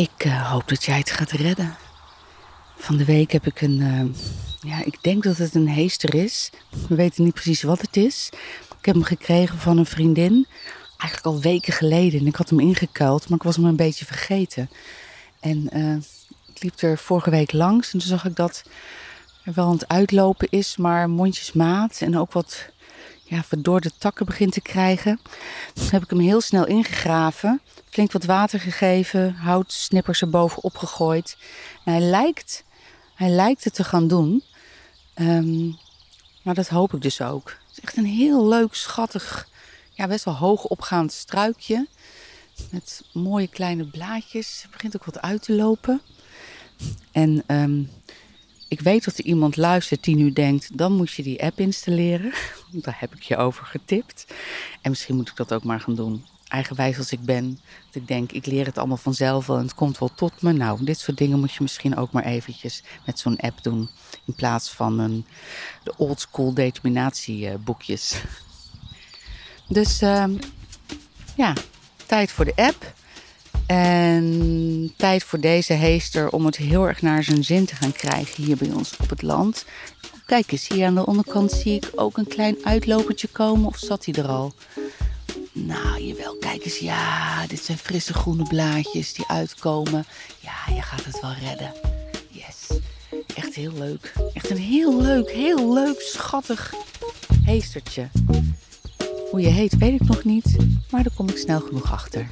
Ik eh, hoop dat jij het gaat redden. Van de week heb ik een, eh, ja, ik denk dat het een heester is. We weten niet precies wat het is. Ik heb hem gekregen van een vriendin, eigenlijk al weken geleden. En ik had hem ingekuild, maar ik was hem een beetje vergeten. En eh, ik liep er vorige week langs en toen zag ik dat er wel aan het uitlopen is, maar mondjesmaat en ook wat ja, verdorde takken begint te krijgen. Heb ik hem heel snel ingegraven, flink wat water gegeven, houtsnippers erbovenop gegooid. En hij lijkt, hij lijkt het te gaan doen. Ehm, maar dat hoop ik dus ook. Het is echt een heel leuk, schattig, ja, best wel hoog opgaand struikje. Met mooie kleine blaadjes. Het begint ook wat uit te lopen. En ehm, ik weet dat er iemand luistert die nu denkt: dan moet je die app installeren. Daar heb ik je over getipt. En misschien moet ik dat ook maar gaan doen. Eigenwijs als ik ben. Dat ik denk: ik leer het allemaal vanzelf en het komt wel tot me. Nou, dit soort dingen moet je misschien ook maar eventjes met zo'n app doen. In plaats van een, de oldschool determinatieboekjes. Dus ehm, ja, tijd voor de app. En tijd voor deze heester om het heel erg naar zijn zin te gaan krijgen hier bij ons op het land. Kijk eens, hier aan de onderkant zie ik ook een klein uitlopertje komen. Of zat hij er al? Nou, jawel, kijk eens. Ja, dit zijn frisse groene blaadjes die uitkomen. Ja, je gaat het wel redden. Yes. Echt heel leuk. Echt een heel leuk, heel leuk, schattig heestertje. Hoe je heet weet ik nog niet, maar daar kom ik snel genoeg achter.